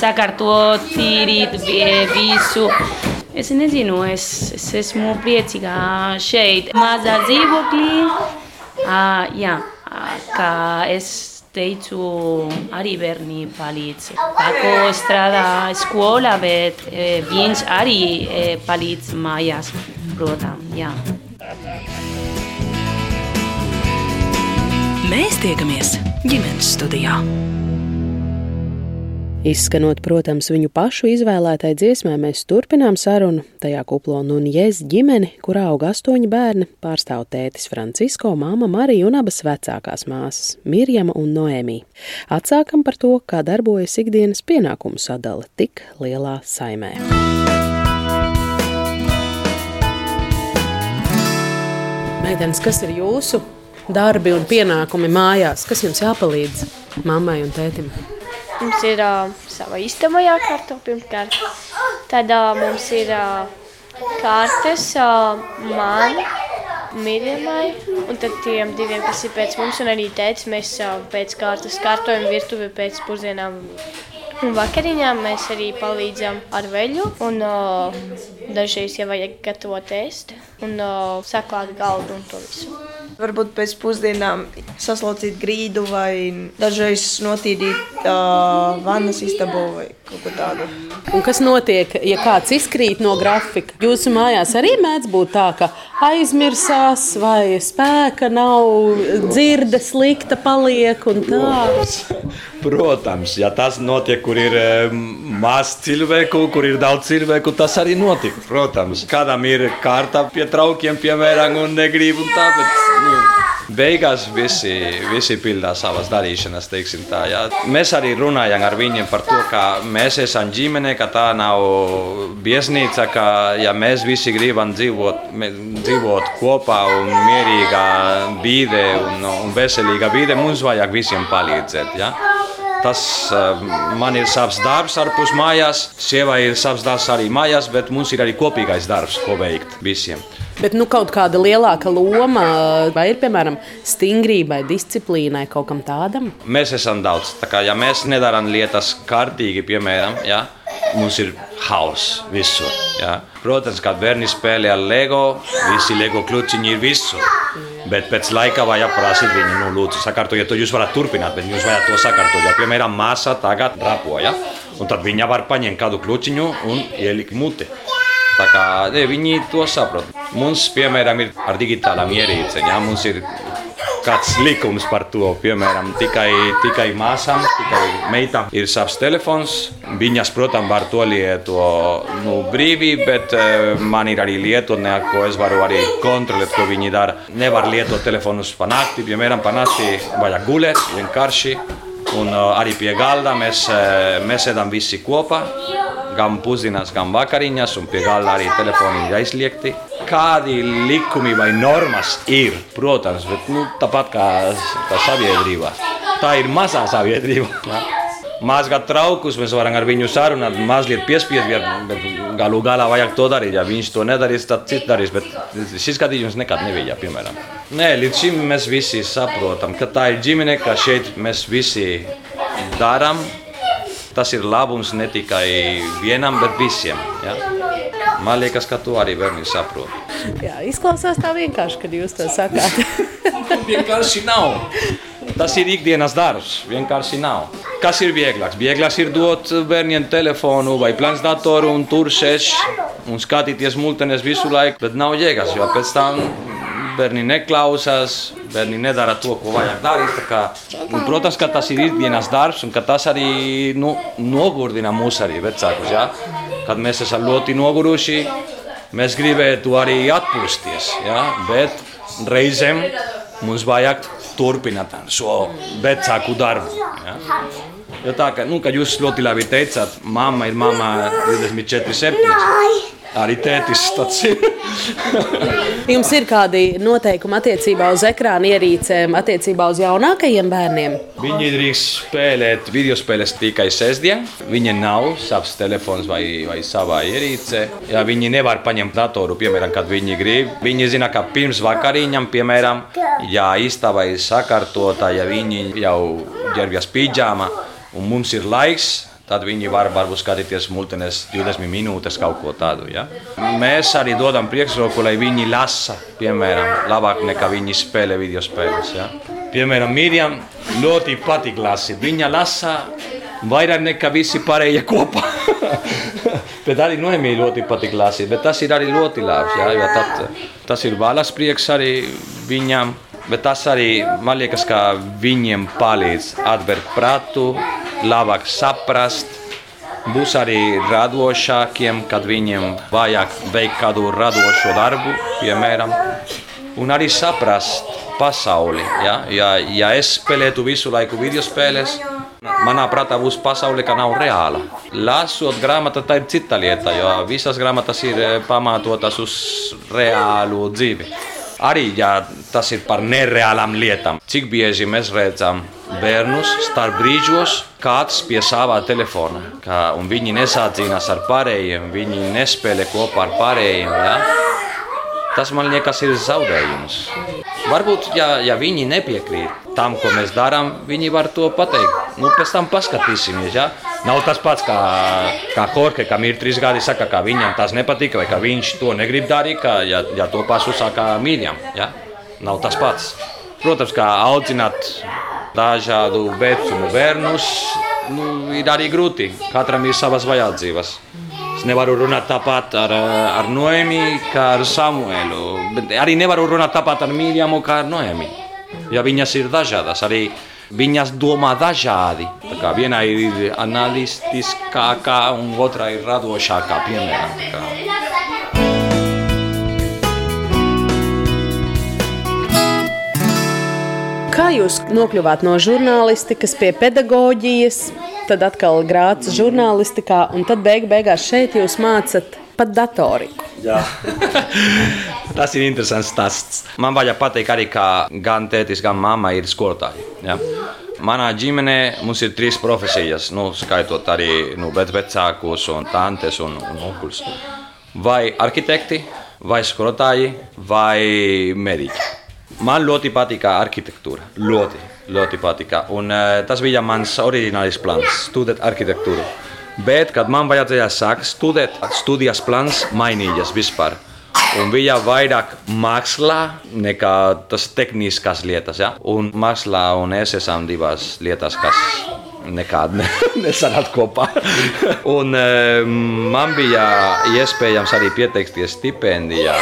sakārtot, tīrīt vi- visu. Es nezinu, es, es esmu priecīga šeit. Mazā dzīvoklī, ah, jā, kā es teicu, arī bērni palīdz. Pako strādā skolā, bet eh, viņš arī eh, palīdz mājās, protams, jā. Mēs tiekamies ģimenes studijā. Izskanot, protams, viņu pašu izvēlētai dziesmai, mēs turpinām sarunu. Tajā kuplo Nunjēs ģimeni, kur aug astoņi bērni, pārstāv tētis Francisko, māma Marija un abas vecākās māsas - Mirjama un Noēmī. Atsākam par to, kā darbojas ikdienas pienākumu sadale tik lielā saimē. Meitenes, kas ir jūsu darbi un pienākumi mājās? Kas jums jāpalīdz mammai un tētim? Mums ir uh, sava istaba jākārto pirmkārt. Tad uh, mums ir uh, kārtas uh, man, Mirjamai, un tad tiem diviem, kas ir pēc mums, un arī tētis, mēs uh, pēc kārtas kārtojam virtuvi pēc pusdienām. Un vakariņām mēs arī palīdzam ar veļu, un uh, dažreiz, ja vajag gatavot ēst, un uh, saklāt galdu un to visu. Varbūt pēc pusdienām saslaucīt grīdu vai dažreiz notīrīt uh, vannas istabu vai kaut ko tādu. Un kas notiek, ja kāds izkrīt no grafika? Jūsu mājās arī mēdz būt tā, ka aizmirsās, vai spēka nav, dzirde slikta paliek un tā. Protams, ja tas notiek, kur ir eh, maz cilvēku, kur ir daudz cilvēku, tas arī notiek. Protams, kādam ir kārta pie traukiem, piemēram, un negrib un tā, bet nu, beigās visi, visi pildā savas darīšanas, teiksim tā. Jā. Mēs arī runājam ar viņiem par to, ka mēs esam ģimene, ka tā nav biesnīca, ka ja mēs visi gribam dzīvot, dzīvot kopā un mierīgā vide un, un veselīga vide, mums vajag visiem palīdzēt. Ja? Tas uh, man ir savs darbs, ārpus mājās, sievai ir savs darbs arī mājās, bet mums ir arī kopīgais darbs, ko veikt visiem. Bet nu, kaut kāda lielāka loma, vai ir piemēram stingrībai, disciplīnai, kaut kam tādam? Mēs esam daudz. Kā, ja mēs nedarām lietas kārtīgi, piemēram, ja, mums ir hauss visur. Ja. Protams, kad bērni spēlē ar LEGO, visi LEGO kluciņi ir visur. Bet pēc laika vajag prasīt viņu, nu, lūdzu, sakārtojiet to. Jūs varat turpināt, bet jums vajag to sakārtot. Jo, piemēram, māsa tagad drapoja, un tad viņa var paņemt kādu kluciņu un ielikt muti. Tā kā ne, viņi to saprot. Mums, piemēram, ir ar digitālām ierīcēm. Ja? Mums ir kāds likums par to. Piemēram, tikai, tikai māsām, tikai meitām ir savs telefons. Viņas, protams, var to lietot nu, brīvi, bet eh, man ir arī lietotne, ko es varu arī kontrolēt, ko viņi dara. Nevar lietot telefonus pa nakti, piemēram, pa nakti vajag gulēt vienkārši. Un uh, arī pie galda mēs, uh, mēs ēdam visi kopā, gan pusdienās, gan vakariņās, un pie galda arī telefoni ir aizliegti. Kādi likumi vai normas ir, protams, bet nu, tāpat kā, kā sabiedrībā. Tā ir mazā sabiedrība. Ja? Mazgāt traukus, mēs varam ar viņu sarunāt, mazliet piespiest, bet- galu galā vajag to darīt. Ja viņš to nedarīs, tad cits darīs. Bet šis gadījums nekad nebija, piemēram. Nē, līdz šim mēs visi saprotam, ka tā ir ģimene, ka šeit mēs visi darām. Tas ir labums ne tikai vienam, bet visiem. Ja? Man liekas, ka to arī bērni saprot. Jā, izklausās tā vienkārši, kad jūs to sakāt. Vienkārši nav. Tas ir ikdienas darbs. Vienkārši nav. Kas ir vieglāks? Vieglāks ir dot bērniem telefonu vai planšdatoru un tur sēž un skatīties multenes visu laiku, bet nav jēgas, jo pēc tam bērni neklausās, bērni nedara to, ko vajag darīt. Kā, un, protams, ka tas ir ikdienas darbs un ka tas arī nu, nogurdina mūs arī vecākus. Ja? Kad mēs esam ļoti noguruši, mēs gribētu arī atpūsties, ja? bet reizēm mums vajag turpināt šo vecāku darbu. Ja? Jo tā, ka, nu, kad jūs ļoti labi teicāt, mamma ir mamma 24, 7. Arī tētis tāds ir. Jums ir kādi noteikumi attiecībā uz ekrāna ierīcēm, attiecībā uz jaunākajiem bērniem? Viņi drīkst spēlēt video spēles tikai sestdien. Viņiem nav savs telefons vai, vai savā ierīce. Ja viņi nevar paņemt datoru, piemēram, kad viņi grib. Viņi zina, ka pirms vakariņām, piemēram, ja istaba ir sakārtota, ja viņi jau ģērbjas pidžāmā un mums ir laiks, tad viņi var varbūt skatīties multines 20 minūtes kaut ko tādu. Ja? Mēs arī dodam priekšroku, lai viņi lasa, piemēram, labāk nekā viņi spēlē video spēles. Ja? Piemēram, Mirjam ļoti patīk lasīt. Viņa lasa vairāk nekā visi pārējie kopā. bet arī Noemī ļoti patīk lasīt, bet tas ir arī ļoti labs. Ja? Ja tad, tas ir valas prieks arī viņam. Bet tas arī man liekas, ka viņiem palīdz atvērt prātu, labāk saprast. Būs arī radošākiem, kad viņiem vajag veikt kādu radošu darbu, piemēram, un arī saprast pasauli. Ja, ja, ja es spēlētu visu laiku video spēles, manā prātā būs pasaule, ka nav reāla. Lasot grāmatu, tā ir cita lieta, jo visas grāmatas ir pamatotas uz reālu dzīvi. Arī ja tas ir par nereālām lietām. Cik bieži mēs redzam bērnus starp brīžos, kāds pie savā telefona, kā, un viņi nesādzinās ar pārējiem, viņi nespēlē kopā ar pārējiem. Ja? Tas man liekas, ir zaudējums. Varbūt, ja, ja viņi nepiekrīt tam, ko mēs darām, viņi var to pateikt. Nu, pēc tam paskatīsimies. Ja? Nav tas pats, kā, kā Jorge, kam ir trīs gadi, saka, ka viņam tas nepatīk, vai ka viņš to negrib darīt, ka, ja, ja to pašu saka Mīļam. Ja? Nav tas pats. Protams, kā audzināt dažādu vecumu bērnus, nu, ir arī grūti. Katram ir savas vajadzības. Nevaru runāt tāpat ar, ar Noemi, kā ar Samuelu. Bet arī nevaru runāt tāpat ar Mīļamu, kā ar Noemi. Ja viņas ir dažādas, arī viņas domā dažādi. Viena ir analītiskākā, un otra ir radošākā, piemēram. Kā. Kā jūs nokļuvāt no žurnālistikas pie pedagoģijas, tad atkal grāts žurnālistikā, un tad beig beigās šeit jūs mācat pat datoriku? Jā. Tas ir interesants stāsts. Man vajag pateikt, arī, ka gan tētis, gan mamma ir skolotāji. Ja? Manā ģimenē mums ir trīs profesijas, nu, skaitot arī nu, vecākus, un tantes un, un onkuļus. Vai arhitekti, vai skolotāji, vai mediķi. Man ļoti patīk arhitektūra. Ļoti, ļoti patīk. Un, uh, tas bija mans oriģinālais plāns - studēt arhitektūru. Bet, kad man vajadzēja sākt studēt, studijas plāns mainījās vispār. Un bija vairāk mākslā nekā tas tehniskas lietas. Ja? Un mākslā un es esam divas lietas, kas nekad ne, nesanāk kopā. un um, man bija iespējams arī pieteikties stipendijā,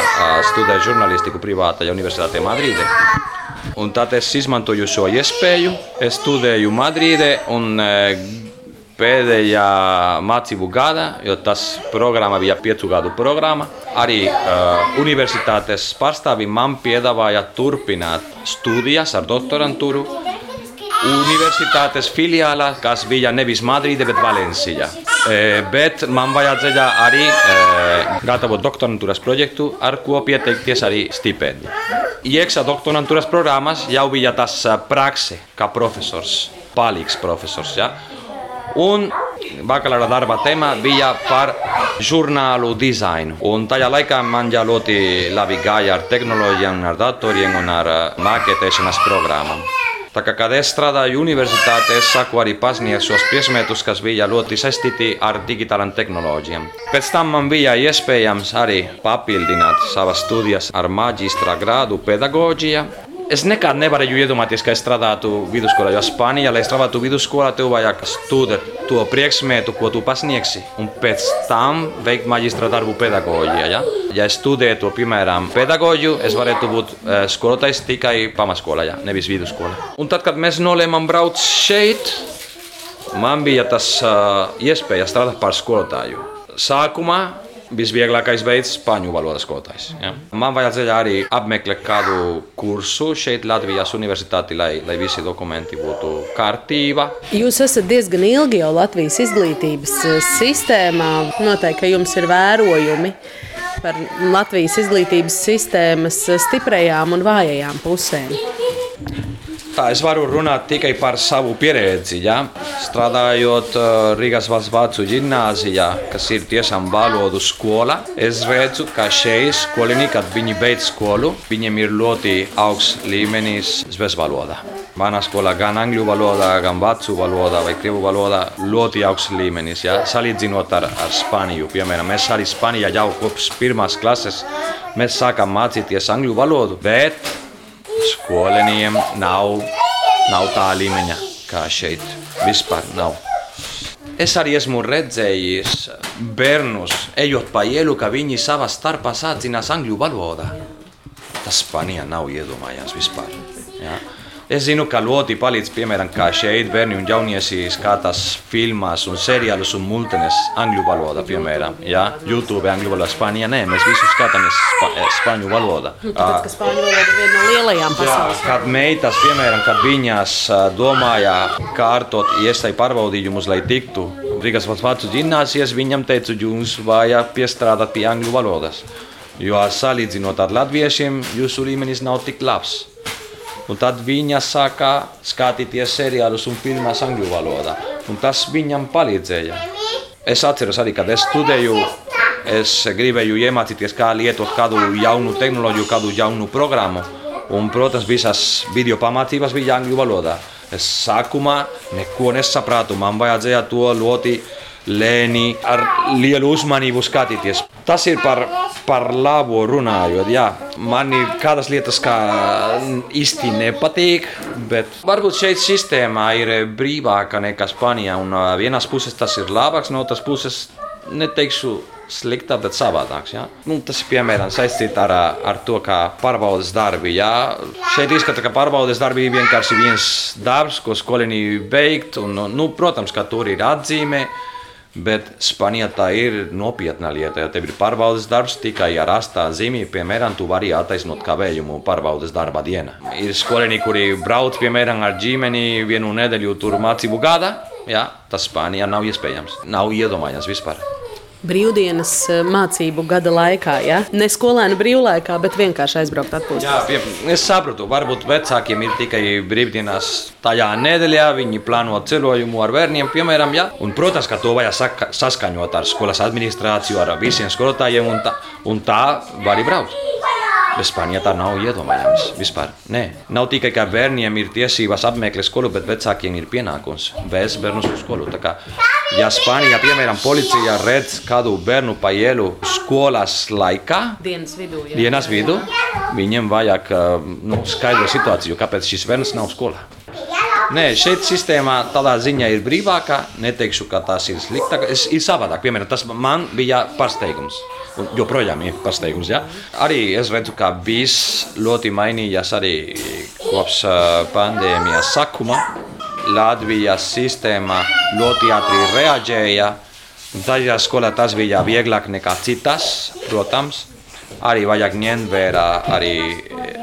studēt žurnālistiku privātajā universitātē Madrīdē. Un tad es izmantoju šo iespēju. Es studēju Madrīdē un pēdējā mācību gada, jo tas programma bija piecu gadu programma. Arī uh, universitātes pārstāvi man piedāvāja turpināt studijas ar doktorantūru universitātes filiālā, kas bija nevis Madrīde, bet Valencija. E, bet man vajadzēja arī e, gatavot doktorantūras projektu, ar ko pieteikties arī stipendiju. Iekšā doktorantūras programmas jau bija tas prakse, kā profesors, palīgs profesors. Ja? Un bakalaura darba tēma bija par žurnālu dizainu. Un tajā laikā man jau ļoti labi gāja ar tehnoloģijām, ar datoriem un ar maketēšanas programmām. Tā kā, kad es strādāju universitātē, es saku arī pasniegt šos priekšmetus, kas bija ļoti saistīti ar digitālām tehnoloģijām. Pēc tam man bija iespējams arī papildināt savas studijas ar maģistra grādu pedagoģijā. Es nekad nevarēju iedomāties, ka es strādātu vidusskolā, jo Spānijā, lai strādātu vidusskolā, tev vajag studēt to priekšmetu, ko tu pasniegsi, un pēc tam veikt maģistra darbu pedagoģijā. Ja, ja es studētu, piemēram, pedagoģiju, es varētu būt uh, skolotājs tikai pamatskolā, ja, nevis vidusskolā. Un tad, kad mēs nolēmām braukt šeit, man bija tas uh, iespēja strādāt par skolotāju. Sākumā visvieglākais veids spāņu valodas skolotājs. Ja. Man vajadzēja arī apmeklēt kādu kursu šeit Latvijas universitātī, lai, lai visi dokumenti būtu kārtībā. Jūs esat diezgan ilgi jau Latvijas izglītības eh, sistēmā. Noteikti, ka jums ir vērojumi par Latvijas izglītības sistēmas stiprajām un vājajām pusēm. Tā es varu runāt tikai par savu pieredzi. Ja? Strādājot uh, Rīgas valsts vācu gimnāzijā, kas ir tiešām valodu skola, es redzu, ka šeit skolinieki, kad viņi beidz skolu, viņiem ir ļoti augsts līmenis zvezvalodā. Manā skolā gan angļu valodā, gan vācu valodā vai krievu valodā ļoti augsts līmenis. Ja? Salīdzinot ar, ar Spāniju, piemēram, mēs arī Spānijā jau kopš pirmās klases mēs sākam mācīties angļu valodu, bet skolēniem nav, nav tā līmeņa, kā šeit vispār nav. Es arī esmu redzējis bērnus, ejot pa ielu, ka viņi savā starpā sācinās angļu valodā. Tas Spānijā nav iedomājams vispār. Ja? Es zinu, ka ļoti palīdz, piemēram, kā šeit bērni un jaunieci skatās filmas un seriālus un multines angļu valodā, piemēram, ja? YouTube angļu valodā, Spānijā nē, mēs visu skatāmies spa, spāņu valodā. Nu, tāpēc, ka spāņu valoda ir viena no lielajām pasaules. Jā, kad meitas, piemēram, kad viņas domāja kārtot iestāju pārbaudījumus, lai tiktu Rīgas valsts vācu gimnāzijas, viņam teicu, jums vajag piestrādāt pie angļu valodas. Jo salīdzinot ar latviešiem, jūsu līmenis nav tik labs. Un tad viņa sāka skatīties seriālus un filmas angļu valodā. Un tas viņam palīdzēja. Es atceros arī, kad es studēju, es gribēju iemācīties, kā lietot kādu jaunu tehnoloģiju, kādu jaunu programmu. Un, protams, visas video pamācības bija angļu valodā. Es sākumā neko nesapratu, man vajadzēja to ļoti lēni, ar lielu uzmanību skatīties. Tas ir par, par labu runājot. Jā, man ir kādas lietas, kas īsti nepatīk, bet varbūt šeit sistēmā ir brīvāka nekā Spānijā. Un no vienas puses tas ir labāks, no otras puses neteikšu sliktāk, bet savādāks. Ja? Nu, tas ir piemēram saistīts ar, ar to, kā pārbaudas darbi. Ja? Šeit izskatās, ka pārbaudas darbi ir vienkārši viens darbs, ko skolēni veikt. Un, nu, protams, ka tur ir atzīme. Bet Spānijā tā ir nopietna lieta. Ja tev ir pārbaudas darbs tikai ar astā zīmī, piemēram, tu vari attaisnot kavējumu pārbaudas darba dienā. Ir skolēni, kuri brauc piemēram ar ģimeni vienu nedēļu tur mācību gada. Ja, tas Spānijā nav iespējams. Nav iedomājams vispār brīvdienas eh, mācību gada laikā. Ja? Ne skolēnu brīvlaikā, bet vienkārši aizbraukt atpūsties. Jā, pie, es saprotu, varbūt vecākiem ir tikai brīvdienas tajā nedēļā, viņi plāno ceļojumu ar bērniem, piemēram, ja? un, protams, ka to vajag saka, saskaņot ar skolas administrāciju, ar visiem skolotājiem, un tā, un tā var arī braukt. Bet Spānijā tā nav iedomājams vispār. Nē, nav tikai ka bērniem ir tiesības apmeklēt skolu, bet vecākiem ir pienākums vēst bērnus uz skolu. Tā kā, ja Spānijā, piemēram, policija redz kādu bērnu pa ielu skolas laikā, dienas vidū, jā. dienas vidū viņiem vajag nu, skaidru situāciju, kāpēc šis bērns nav skolā. Nē, šeit sistēmā tādā ziņā ir brīvāka. Neteikšu, ka tas ir sliktāk. Es, ir savādāk. Piemēram, tas man bija pārsteigums un joprojām ir pārsteigums. Ja? Arī es redzu, ka viss ļoti mainījās arī kopš pandēmijas sākuma. Latvijas sistēma ļoti ātri reaģēja. Dažās skolās tas bija vieglāk nekā citas, protams. Arī vajag ņemt vērā arī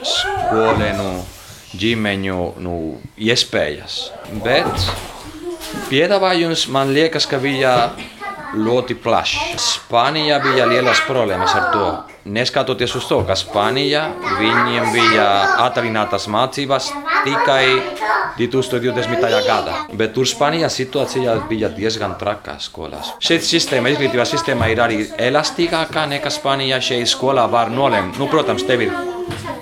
skolēnu ģimeņu nu, iespējas. Bet piedāvājums man liekas, ka bija ļoti plašs. Spānijā bija lielas problēmas ar to. Neskatoties uz to, ka Spānijā viņiem bija attālinātas mācības tikai 2020. gadā. Bet tur Spānijā situācija bija diezgan traka skolās. Šeit sistēma, izglītības sistēma ir arī elastīgākā nekā Spānijā. Šeit skolā var nolemt, nu, protams, tev ir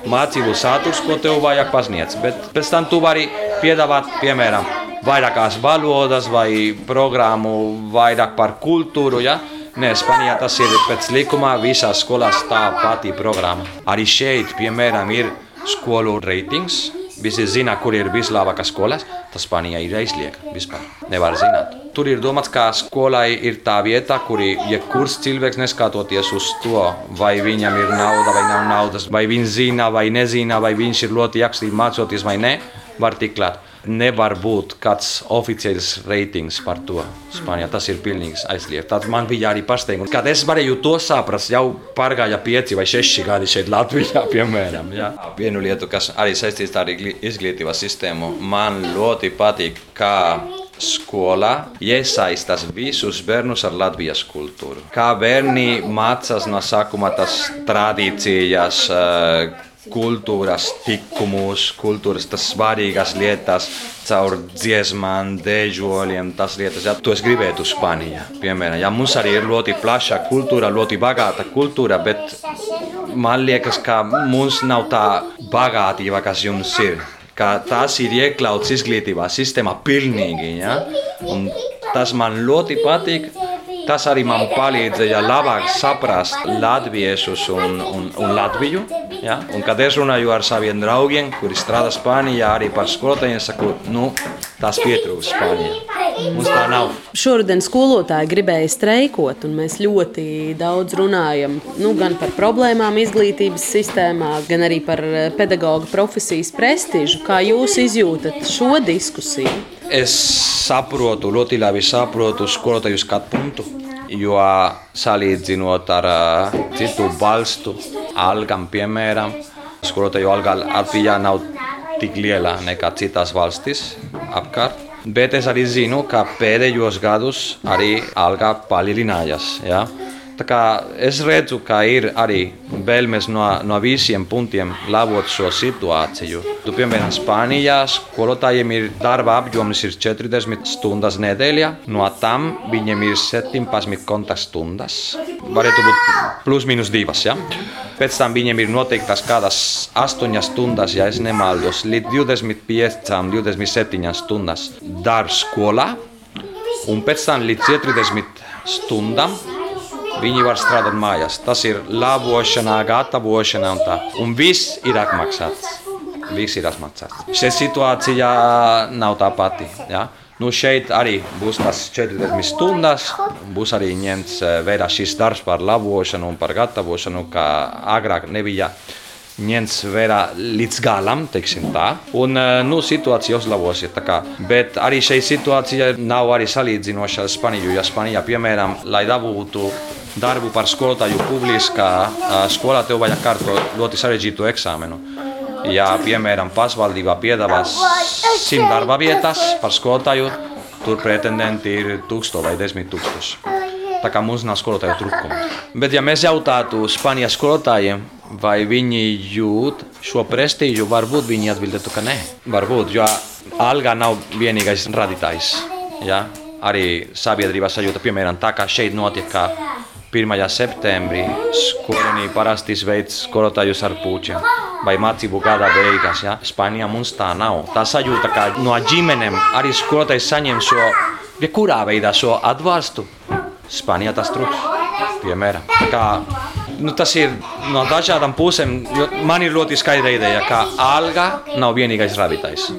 mācību saturs, ko tev vajag pasniegt, bet pēc tam tu vari piedāvāt, piemēram, vairākās valodas vai programmu vairāk par kultūru. Ja? Nē, Spānijā tas ir pēc likuma visās skolās tā pati programma. Arī šeit, piemēram, ir skolu reitings. Visi zina, kur ir vislabākās skolas. Tas Spānijā ir aizliegts vispār. Nevar zināt. Tur ir domāts, ka skolai ir tā vieta, kur jebkurš ja cilvēks neskatoties uz to, vai viņam ir nauda vai nav naudas, vai viņš zina vai nezina, vai viņš ir ļoti aktīvi mācoties vai nē, var tikt klāt. Nevar būt kāds oficiāls reitings par to. Spānijā tas ir pilnīgi aizliegts. Tad man bija arī pārsteigums, kad es varēju to saprast, jau pārgāja pieci vai seši gadi šeit Latvijā, piemēram. Jā. Vienu lietu, kas arī saistīts ar izglītības sistēmu, man ļoti patīk, kā skolā iesaistās visus bērnus ar Latvijas kultūru. Kā bērni mācās no sākuma tās tradīcijas, eh, kultūras tikumus, kultūras tas svarīgas lietas, caur dziesmām, dēļiem, tas lietas. Ja to es gribētu Spānijā, piemēram, ja mums arī ir ļoti plaša kultūra, ļoti bagāta kultūra, bet man liekas, ka mums nav tā bagātība, kas jums ir ka tas ir iekļauts izglītībā sistēmā pilnīgi. Ja? Un tas man ļoti patīk. Tas arī man palīdzēja labāk saprast latviešus un, un, un Latviju. Ja? Un, kad es runāju ar saviem draugiem, kuri strādā Spānijā, arī par skolotājiem, saku, nu, tas pietrūkst Spānijā. Mums tā nav. Šoruden skolotāji gribēja streikot, un mēs ļoti daudz runājam nu, gan par problēmām izglītības sistēmā, gan arī par eh, pedagoģa profesijas prestižu. Kā jūs izjūtat šo diskusiju? Es saprotu, ļoti labi saprotu skolotāju skatu punktu, jo salīdzinot ar uh, citu valstu algām, piemēram, skolotāju alga Latvijā nav tik liela nekā citās valstīs apkārt. Bet es arī zinu, ka pēdējos gados arī alga palielinājās. Ja? Es redzu, ka ir arī vēlmes no, no visiem punktiem labot šo situāciju. Tu, piemēram, Spānijā skolotājiem ir darba apjoms ir 40 stundas nedēļā, no tam viņiem ir 17 kontaktstundas. Varētu būt plus mīnus divas. Ja? Pēc tam viņiem ir noteiktas kādas 8 stundas, ja es nemaldos, līdz 25, 27 stundas darbs skolā, un pēc tam līdz 40 stundām Viņi var strādāt mājās. Tas ir labošanā, gatavošanā un tā. Un viss ir atmaksāts. Viss ir atmaksāts. Šī situācija nav tā pati. Ja? Nu, šeit arī būs tas 40 stundas. Būs arī ņemts eh, vērā šis darbs par labošanu un par gatavošanu, kā agrāk nebija ņemts vērā līdz galam, teiksim tā. Un eh, nu, situācija uzlabosies. Bet arī šī situācija nav arī salīdzinoša ar Spāniju. Ja Spānijā, piemēram, lai dabūtu darbu par skolotāju publiskā skolā, tev vajag kārtot ļoti sarežģītu eksāmenu. Ja, piemēram, pašvaldībā piedāvās simt darba vietas par skolotāju, tur pretendenti ir tūkstoši vai desmit tūkstoši. Tā kā mums nav skolotāju trūkuma. Bet, ja mēs jautātu Spānijas skolotājiem, vai viņi jūt šo prestīžu, varbūt viņi atbildētu, ka nē. Varbūt, jo alga nav vienīgais radītājs. Ja? Arī sabiedrībā sajūta, piemēram, tā kā šeit notiek, 1. septembrī skolēnī parasti veids skolotājus ar puķiem vai mācību gada beigās. Ja? Spānijā mums tā nav. Tā sajūta, ka no ģimenēm arī skolotājs saņem šo, jebkurā veidā šo atbalstu. Spānijā tas trūks, piemēram. Kā, nu, tas ir no dažādām pusēm. Man ir ļoti skaidra ideja, ka alga nav vienīgais radītājs.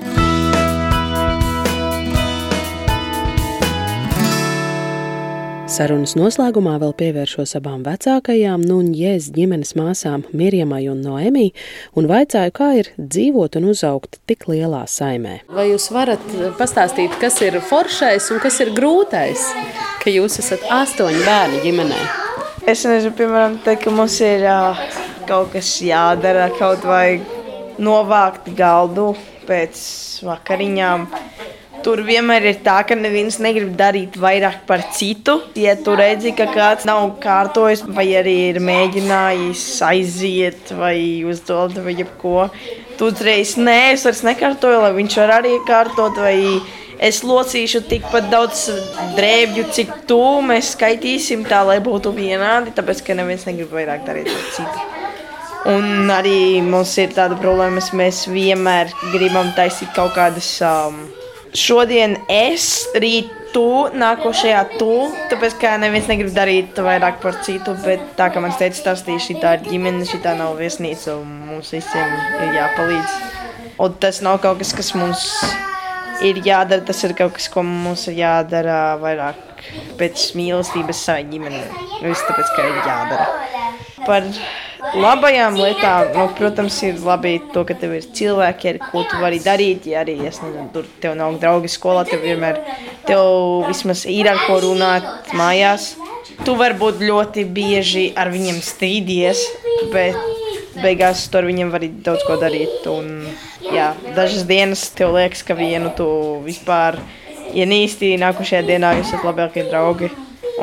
Sarunas noslēgumā vēl pievēršos abām vecākajām Nuņģēs ģimenes māsām Mirjamai un Noemī un vaicāju, kā ir dzīvot un uzaugt tik lielā saimē. Vai jūs varat pastāstīt, kas ir foršais un kas ir grūtais, ka jūs esat astoņi bērni ģimenē? Es nezinu, piemēram, te, ka mums ir kaut kas jādara, kaut vai novākt galdu pēc vakariņām Tur vienmēr ir tā, ka neviens negrib darīt vairāk par citu. Ja tu redzi, ka kāds nav kārtojis, vai arī ir mēģinājis aiziet, vai uzdot, vai jebko, tu uzreiz nē, es vairs nekārtoju, lai viņš var arī kārtot. Es locīšu tikpat daudz drēbju, cik tu mēs skaitīsim, tā lai būtu vienādi, tāpēc ka neviens negrib vairāk darīt par citu. Un arī mums ir tāda problēma, mēs vienmēr gribam taisīt kaut kādas um, Šodien es, rīt tu, nākošajā tu, tāpēc ka neviens negrib darīt vairāk par citu, bet tā kā man teica, stāstīja, šī tā ir ģimene, šī tā nav viesnīca un mums visiem ir jāpalīdz. Un tas nav kaut kas, kas mums ir jādara, tas ir kaut kas, ko mums ir jādara vairāk pēc mīlestības savai ģimenei. Nevis tāpēc, ka ir jādara. Par labajām lietām, nu, protams, ir labi to, ka tev ir cilvēki, ar ko tu vari darīt. Ja arī es nezinu, tur tev nav draugi skolā, tev vienmēr tev vismaz ir ar ko runāt mājās. Tu varbūt ļoti bieži ar viņiem strīdies, bet beigās tu ar viņiem vari daudz ko darīt. Un, jā, dažas dienas tev liekas, ka vienu tu vispār ienīsti, nākošajā dienā jūs esat labākie draugi.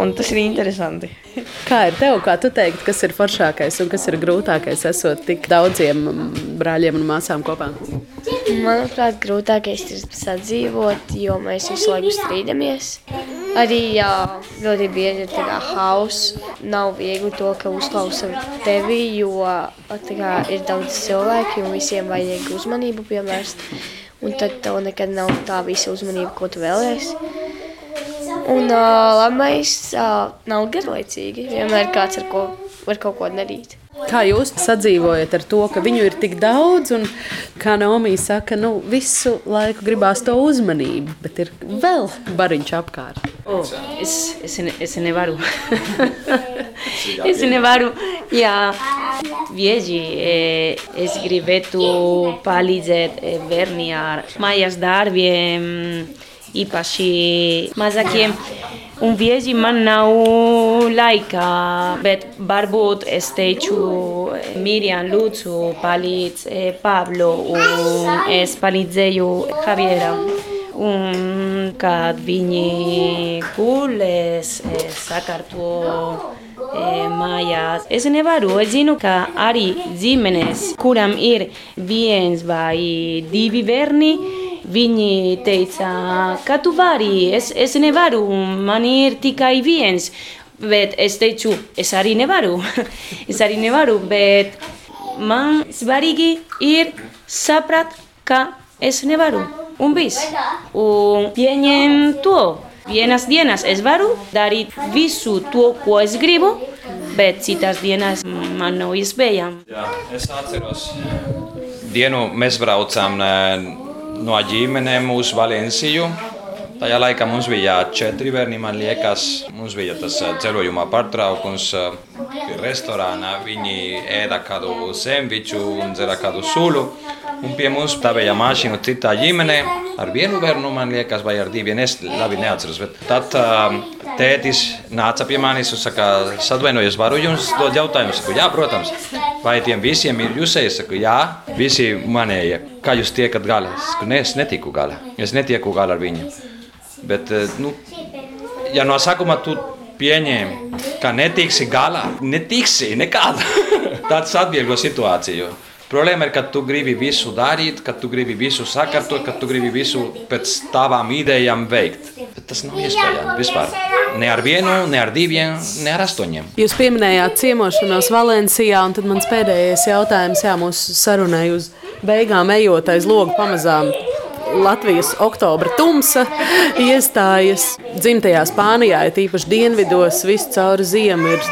Un tas ir interesanti. Kā ir tev, kā tu teiktu, kas ir foršākais un kas ir grūtākais, esot tik daudziem brāļiem un māsām kopā? Manuprāt, grūtākais ir sadzīvot, jo mēs visu laiku strīdamies. Arī jā, ļoti bieži ir tā kā hauss. Nav viegli to, ka uzklausa tevi, jo kā ir daudz cilvēki un visiem vajag uzmanību pievērst. Un tad tev nekad nav tā visa uzmanība, ko tu vēlēsies. Un uh, labais uh, nav garlaicīgi. Vienmēr kāds ar ko var kaut ko darīt. Kā jūs sadzīvojat ar to, ka viņu ir tik daudz, un kā Naomi saka, nu, visu laiku gribās to uzmanību, bet ir vēl bariņš apkārt? Oh, es, es, ne, es nevaru. es nevaru. Jā, bieži eh, es gribētu palīdzēt eh, bērni ar mājas darbiem īpaši mazākiem. Un bieži man nav laika, bet varbūt es teicu, Miriam, lūdzu, palīdz Pablo, un es palīdzēju Javieram. Un kad viņi gulēs, sakārto mājās. Es nevaru, es zinu, ka arī ģimenes, kuram ir viens vai divi bērni, Viņi teica, ka tu vari, es, es nevaru, man ir tikai viens. Bet es teicu, es arī nevaru. es arī nevaru, bet man svarīgi ir saprast, ka es nevaru. Un viss. Un pieņem to. Vienas dienas es varu darīt visu to, ko es gribu, bet citas dienas man nav iespējams. Jā, es atceros, dienu mēs braucām no ģimenēm uz Valenciju. Tajā laikā mums bija četri bērni, man liekas, mums bija tas ceļojuma pārtraukums pie restorāna. Viņi ēda kādu sandviču un dzera kādu sulu. Un pie mums stāvēja mašīna citā ģimenē ar vienu bērnu, man liekas, vai ar diviem. Es labi neatceros. Tad uh, tētis nāca pie manis un saka, atvainojos, varu jums dot jautājumu? Saku, jā, protams. Vai tiem visiem ir jūsēji? Saku, jā, visi manējie. Kā jūs tiekat galā? Saku, ne, es netiku galā. Es netieku galā ar viņu. Bet, nu, ja no sākuma tu pieņēmi, ka netiksi galā, netiksi nekāda, tāds atvieglo situāciju. Problēma ir, ka tu gribi visu darīt, ka tu gribi visu sakārtot, ka tu gribi visu pēc tavām idejām veikt. Bet tas nav iespējams vispār. Ne ar vienu, ne ar diviem, ne ar astoņiem. Jūs pieminējāt ciemošanos Valencijā, un tad mans pēdējais jautājums, jā, mūsu sarunai uz beigām ejot aiz logu pamazām. Latvijas oktobra tumsa iestājas dzimtajā Spānijā, tīpaši dienvidos, visu cauri ziemu ir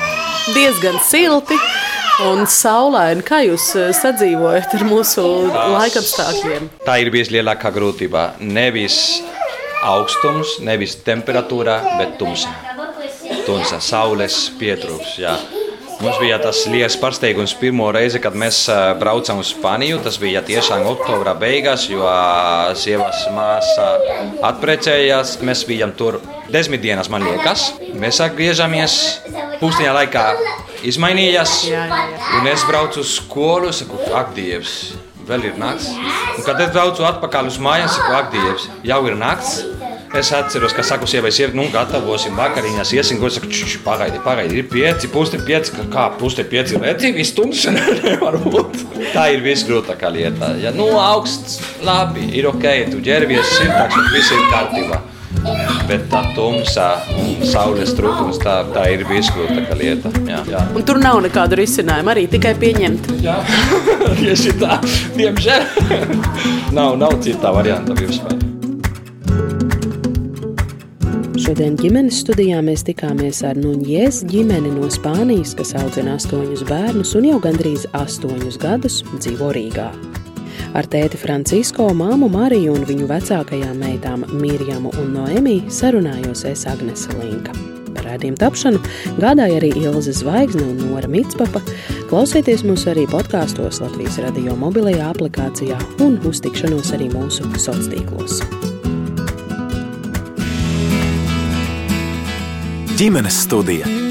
diezgan silti un saulaini. Kā jūs sadzīvojat ar mūsu laikapstākļiem? Tā ir vislielākā grūtība. Nevis augstums, nevis temperatūra, bet tumsa. Tumsa, saules pietrūks. Jā. Mums bija tas liels pārsteigums pirmo reizi, kad mēs braucām uz Spāniju. Tas bija tiešām oktobra beigās, jo sievas māsa atprecējās. Mēs bijām tur desmit dienas, man liekas. Mēs atgriežamies, pusdienu laikā izmainījās. Un es braucu uz skolu, saku, ak, Dievs, vēl ir nakts. Un, kad es braucu atpakaļ uz mājām, saku, ak, Dievs, jau ir nakts. Es atceros, ka saku sievai, sieviete, nu, gatavosim vakariņas, iesim, ko saku, čš, pagaidi, pagaidi, ir pieci, pusti pieci, kā pusti pieci, redzi, viss tumšs, nevar būt. Tā ir visgrūtākā lieta. Ja, nu, augsts, labi, ir ok, tu ģērbies siltāks, un viss ir kārtībā. Bet tā tumsā, saules trūkums, tā, tā ir visgrūtākā lieta. Jā, jā. Un tur nav nekādu risinājumu, arī tikai pieņemt. Jā, tieši tā, diemžēl. nav, nav citā varianta vispār. Šodien ģimenes studijā mēs tikāmies ar Nunjēs ģimeni no Spānijas, kas audzina astoņus bērnus un jau gandrīz astoņus gadus dzīvo Rīgā. Ar tēti Francisko, māmu Mariju un viņu vecākajām meitām Mirjamu un Noemiju sarunājos es Agnese Linka. Par raidījuma tapšanu gādāja arī Ilze Zvaigzne un Nora Mitspapa. Klausieties mūs arī podkāstos Latvijas radio mobilajā aplikācijā un uztikšanos arī mūsu sociālos tīklos. Ģimenes studija